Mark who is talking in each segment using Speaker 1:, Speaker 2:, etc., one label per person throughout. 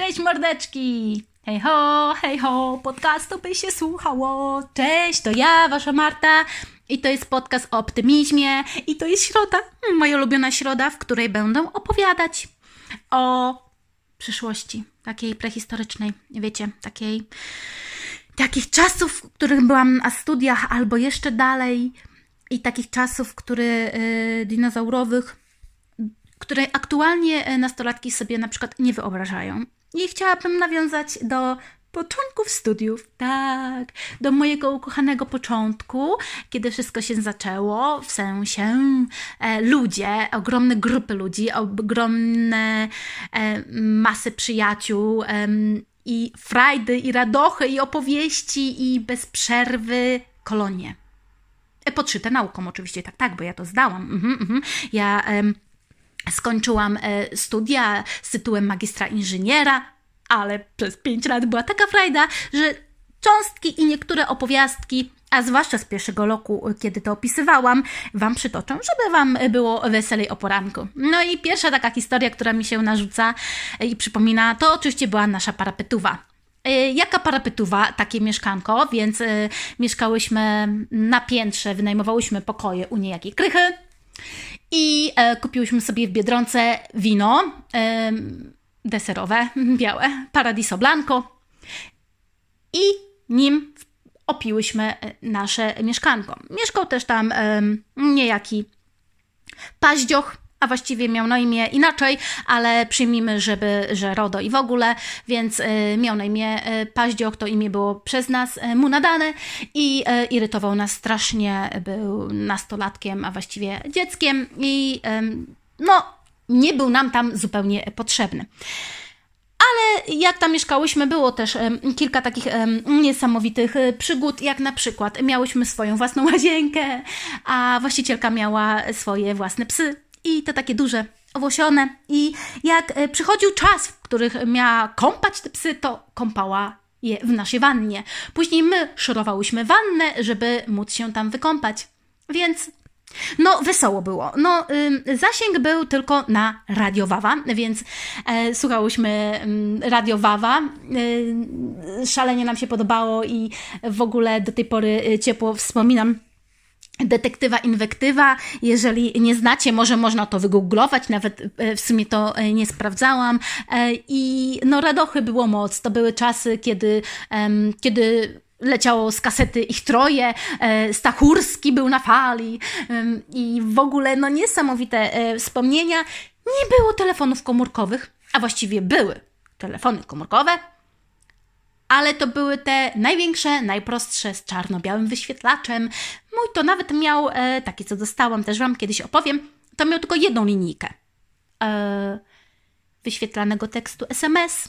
Speaker 1: Cześć mordeczki! Hej ho, hej ho, podcastu by się słuchało. Cześć, to ja, wasza Marta. I to jest podcast o optymizmie. I to jest środa, moja ulubiona środa, w której będę opowiadać o przyszłości, takiej prehistorycznej, wiecie, takiej takich czasów, w których byłam na studiach, albo jeszcze dalej, i takich czasów, które y, dinozaurowych, które aktualnie y, nastolatki sobie na przykład nie wyobrażają. I chciałabym nawiązać do początków studiów, tak, do mojego ukochanego początku, kiedy wszystko się zaczęło, w sensie e, ludzie, ogromne grupy ludzi, ogromne e, masy przyjaciół e, i frajdy, i radochy, i opowieści, i bez przerwy kolonie. E, podszyte nauką oczywiście, tak, tak, bo ja to zdałam. Mhm, mhm. Ja skończyłam e, studia z tytułem magistra inżyniera, ale przez pięć lat była taka frajda, że cząstki i niektóre opowiastki, a zwłaszcza z pierwszego roku, kiedy to opisywałam, Wam przytoczę, żeby Wam było weselej o poranku. No i pierwsza taka historia, która mi się narzuca i przypomina, to oczywiście była nasza parapetuwa. E, jaka parapetuwa, takie mieszkanko, więc mieszkałyśmy na piętrze, wynajmowałyśmy pokoje u niejakiej krychy i e, kupiłyśmy sobie w Biedronce wino e, deserowe, białe, Paradiso Blanco i nim opiłyśmy nasze mieszkanko. Mieszkał też tam e, niejaki paździoch, a właściwie miał na imię inaczej, ale przyjmijmy, żeby, że RODO i w ogóle, więc y, miał na imię y, Paździoch, to imię było przez nas y, mu nadane i irytował nas strasznie, był nastolatkiem, a właściwie dzieckiem i no, nie był nam tam zupełnie potrzebny. Ale jak tam mieszkałyśmy, było też kilka takich niesamowitych przygód, jak na przykład miałyśmy swoją własną łazienkę, a właścicielka miała swoje własne psy i te takie duże, owłosione. I jak e, przychodził czas, w których miała kąpać te psy, to kąpała je w naszej wannie. Później my szorowałyśmy wannę, żeby móc się tam wykąpać. Więc no, wesoło było. No, zasięg był tylko na Radio Wawa, więc e, słuchałyśmy Radio Wawa. Szalenie nam się podobało i w ogóle do tej pory y, ciepło wspominam Detektywa inwektywa. Jeżeli nie znacie, może można to wygooglować, nawet e, w sumie to e, nie sprawdzałam. E, I no, radochy było moc. To były czasy, kiedy, kiedy leciało z kasety ich troje, Stachurski był na fali i w ogóle no niesamowite wspomnienia. Nie było telefonów komórkowych, a właściwie były telefony komórkowe, ale to były te największe, najprostsze z czarno-białym wyświetlaczem. Mój to nawet miał, e, takie co dostałam, też Wam kiedyś opowiem, to miał tylko jedną linijkę e, wyświetlanego tekstu SMS.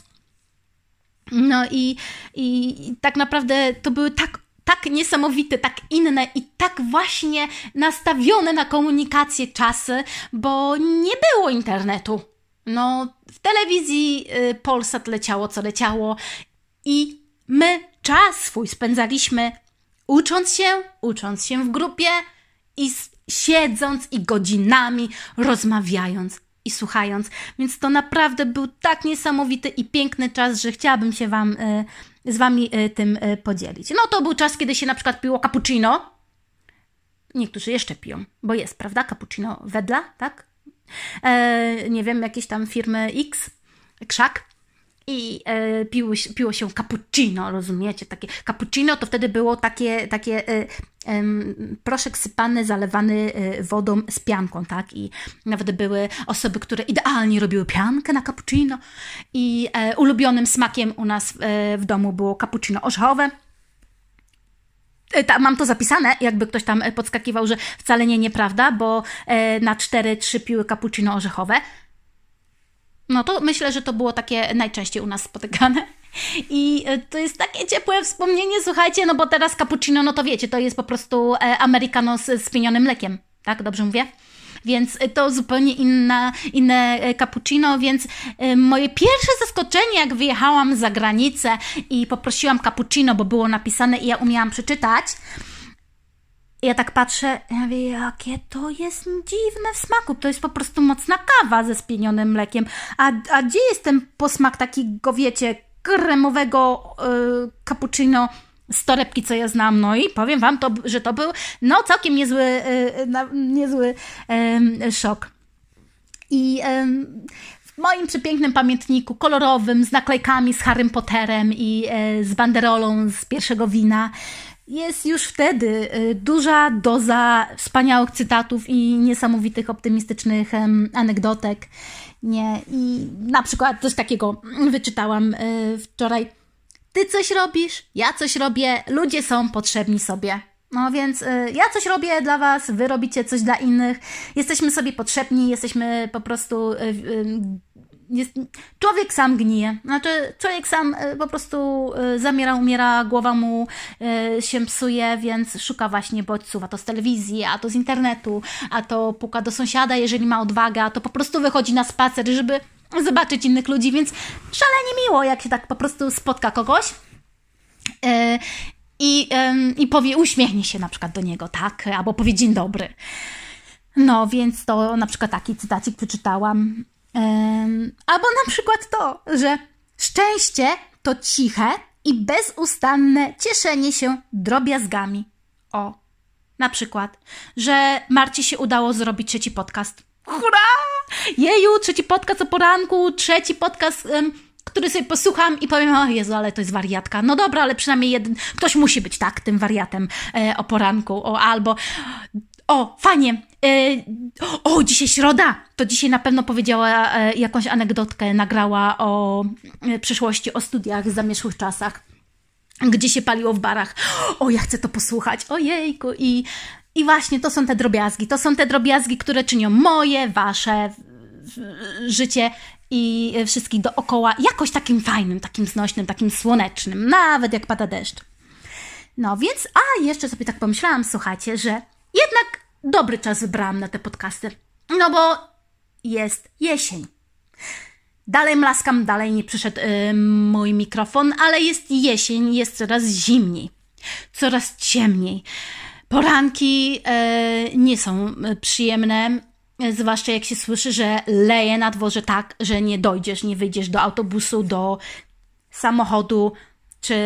Speaker 1: No i, i, i tak naprawdę to były tak tak niesamowite, tak inne i tak właśnie nastawione na komunikację czasy, bo nie było internetu. No, w telewizji y, Polsat leciało co leciało i my czas swój spędzaliśmy ucząc się, ucząc się w grupie i siedząc i godzinami rozmawiając i słuchając. Więc to naprawdę był tak niesamowity i piękny czas, że chciałabym się wam, y, z Wami y, tym y, podzielić. No to był czas, kiedy się na przykład piło cappuccino. Niektórzy jeszcze piją, bo jest, prawda? Cappuccino wedla, tak? E, nie wiem, jakieś tam firmy X, krzak i e, piło, się cappuccino, rozumiecie? Takie cappuccino to wtedy było takie, takie e, e, proszek sypany, zalewany e, wodą z pianką, tak? I nawet były osoby, które idealnie robiły piankę na cappuccino i e, ulubionym smakiem u nas e, w domu było cappuccino orzechowe. Ta, mam to zapisane, jakby ktoś tam podskakiwał, że wcale nie nieprawda, bo na cztery, trzy piły cappuccino orzechowe. No to myślę, że to było takie najczęściej u nas spotykane. I e, to jest takie ciepłe wspomnienie, słuchajcie, no bo teraz cappuccino, no to wiecie, to jest po prostu e, americano z spienionym mlekiem, tak? Dobrze mówię? Więc to zupełnie inna, inne e, cappuccino, więc moje pierwsze zaskoczenie, jak wyjechałam za granicę i poprosiłam cappuccino, bo było napisane i ja umiałam przeczytać, ja tak patrzę, ja mówię, jakie to jest dziwne w smaku. To jest po prostu mocna kawa ze spienionym mlekiem. A, a gdzie jest ten posmak takiego, wiecie, kremowego yy, cappuccino z torebki, co ja znam. No i powiem wam, to, że to był no całkiem niezły, yy, niezły yy, szok. I w moim przepięknym pamiętniku kolorowym, z naklejkami, z Harrym Potterem i e, z banderolą z pierwszego wina, jest już wtedy e, duża doza wspaniałych cytatów i niesamowitych optymistycznych anegdotek. Nie, i na przykład coś takiego wyczytałam e, wczoraj. Ty coś robisz, ja coś robię, ludzie są potrzebni sobie. No więc y, ja coś robię dla Was, Wy robicie coś dla innych. Jesteśmy sobie potrzebni, jesteśmy po prostu. Jest, człowiek sam gnije. Znaczy, człowiek sam po prostu zamiera, umiera, głowa mu się psuje, więc szuka właśnie bodźców, a to z telewizji, a to z internetu, a to puka do sąsiada, jeżeli ma odwagę, a to po prostu wychodzi na spacer, żeby zobaczyć innych ludzi, więc szalenie miło, jak się tak po prostu spotka kogoś i, i powie, uśmiechnie się na przykład do niego, tak? Albo powie dzień dobry. No, więc to na przykład taki cytacik przeczytałam. Albo na przykład to, że szczęście to ciche i bezustanne cieszenie się drobiazgami. O, na przykład, że Marcie się udało zrobić trzeci podcast. Hurra! Jeju, trzeci podcast o poranku, trzeci podcast um, który sobie posłucham i powiem, o Jezu, ale to jest wariatka. No dobra, ale przynajmniej jeden, ktoś musi być tak, tym wariatem e, o poranku, o albo o, fajnie. E, o, dzisiaj środa. To dzisiaj na pewno powiedziała e, jakąś anegdotkę, nagrała o e, przyszłości, o studiach, zamierzchłych czasach, gdzie się paliło w barach. O, ja chcę to posłuchać. Ojejku. I, I właśnie to są te drobiazgi. To są te drobiazgi, które czynią moje, wasze życie i wszystkich dookoła jakoś takim fajnym, takim znośnym, takim słonecznym, nawet jak pada deszcz. No więc, a jeszcze sobie tak pomyślałam, słuchajcie, że jednak dobry czas wybrałam na te podcasty. No bo jest jesień. Dalej mlaskam, dalej nie przyszedł yy, mój mikrofon, ale jest jesień, jest coraz zimniej, coraz ciemniej. Poranki yy, nie są przyjemne, Zwłaszcza jak się słyszy, że leje na dworze tak, że nie dojdziesz, nie wyjdziesz do autobusu, do samochodu, czy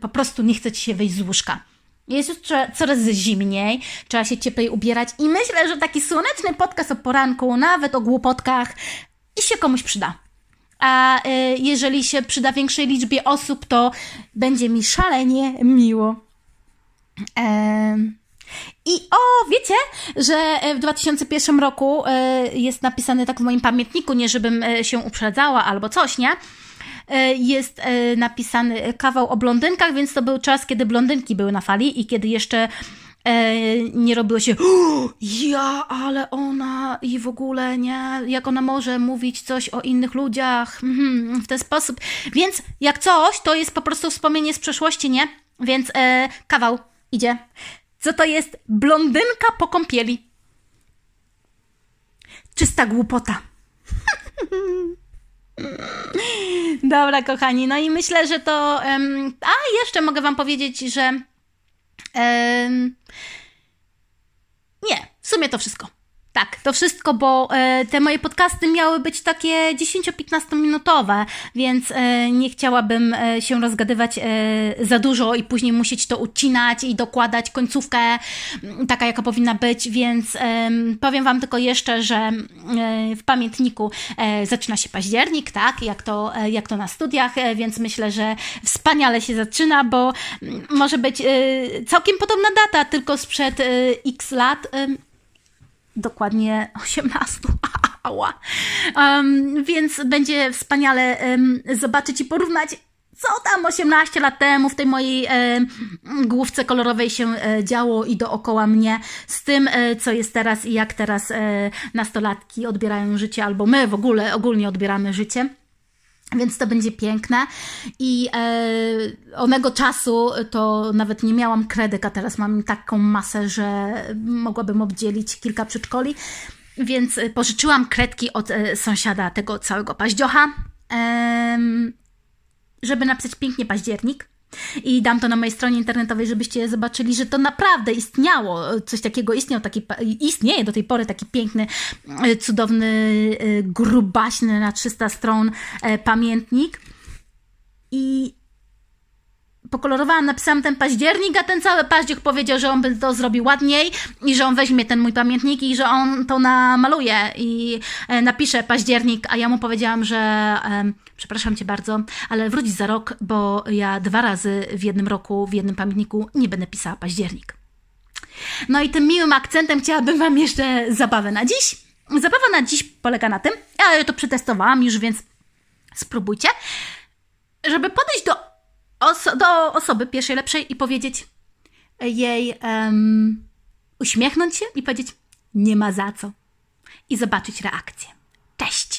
Speaker 1: po prostu nie chce ci się wyjść z łóżka. Jest już coraz zimniej, trzeba się cieplej ubierać i myślę, że taki słoneczny podcast o poranku, nawet o głupotkach, i się komuś przyda. A y, jeżeli się przyda większej liczbie osób, to będzie mi szalenie miło. Ehm. I o, wiecie, że e, w 2001 roku e, jest napisane tak w moim pamiętniku, nie żebym e, się uprzedzała albo coś, nie? Jest napisany kawał o blondynkach, więc to był czas, kiedy blondynki były na fali i kiedy jeszcze nie robiło się ja, ale ona i w ogóle nie, jak ona może mówić coś o innych ludziach mhm, w ten sposób. Więc jak coś, to jest po prostu wspomnienie z przeszłości, nie? Więc kawał idzie co to jest blondynka po kąpieli. Czysta głupota. Dobra, kochani, no i myślę, że to. Um, a jeszcze mogę Wam powiedzieć, że. Um, nie, w sumie to wszystko. Tak, to wszystko, bo e, te moje podcasty miały być takie 10-15 minutowe, więc e, nie chciałabym e, się rozgadywać za dużo i później musieć to ucinać i dokładać końcówkę mm, taka, jaka powinna być, więc powiem Wam tylko jeszcze, że e, w pamiętniku zaczyna się październik, tak, jak to, jak to na studiach, więc myślę, że wspaniale się zaczyna, bo mm, może być całkiem podobna data, tylko sprzed x lat dokładnie 18. Ała. Um, więc będzie wspaniale um, zobaczyć i porównać, co tam 18 lat temu w tej mojej e, główce kolorowej się e, działo i dookoła mnie, z tym, e, co jest teraz i jak teraz e, nastolatki odbierają życie, albo my w ogóle ogólnie odbieramy życie. Więc to będzie piękne. I e, onego czasu to nawet nie miałam kredek, a teraz mam taką masę, że mogłabym obdzielić kilka przedszkoli. Więc pożyczyłam kredki od e, sąsiada tego całego paździocha, e, żeby napisać pięknie październik. I dam to na mojej stronie internetowej, żebyście zobaczyli, że to naprawdę istniało. Coś takiego istniał, taki, istnieje do tej pory taki piękny, e, cudowny, e, grubaśny na 300 stron e, pamiętnik. I pokolorowałam, napisałam ten październik, a ten cały październik powiedział, że on by to zrobił ładniej i że on weźmie ten mój pamiętnik i że on to namaluje i e, napisze październik, a ja mu powiedziałam, że przepraszam cię bardzo, ale wróć za rok, bo ja dwa razy w jednym roku, w jednym pamiętniku nie będę pisała październik. No i tym miłym akcentem chciałabym Wam jeszcze zabawę na dziś. Zabawa na dziś polega na tym, ja to przetestowałam już, więc spróbujcie, żeby podejść do oso do osoby pierwszej lepszej i powiedzieć jej, um, uśmiechnąć się i powiedzieć, nie ma za co. I zobaczyć reakcję. Cześć!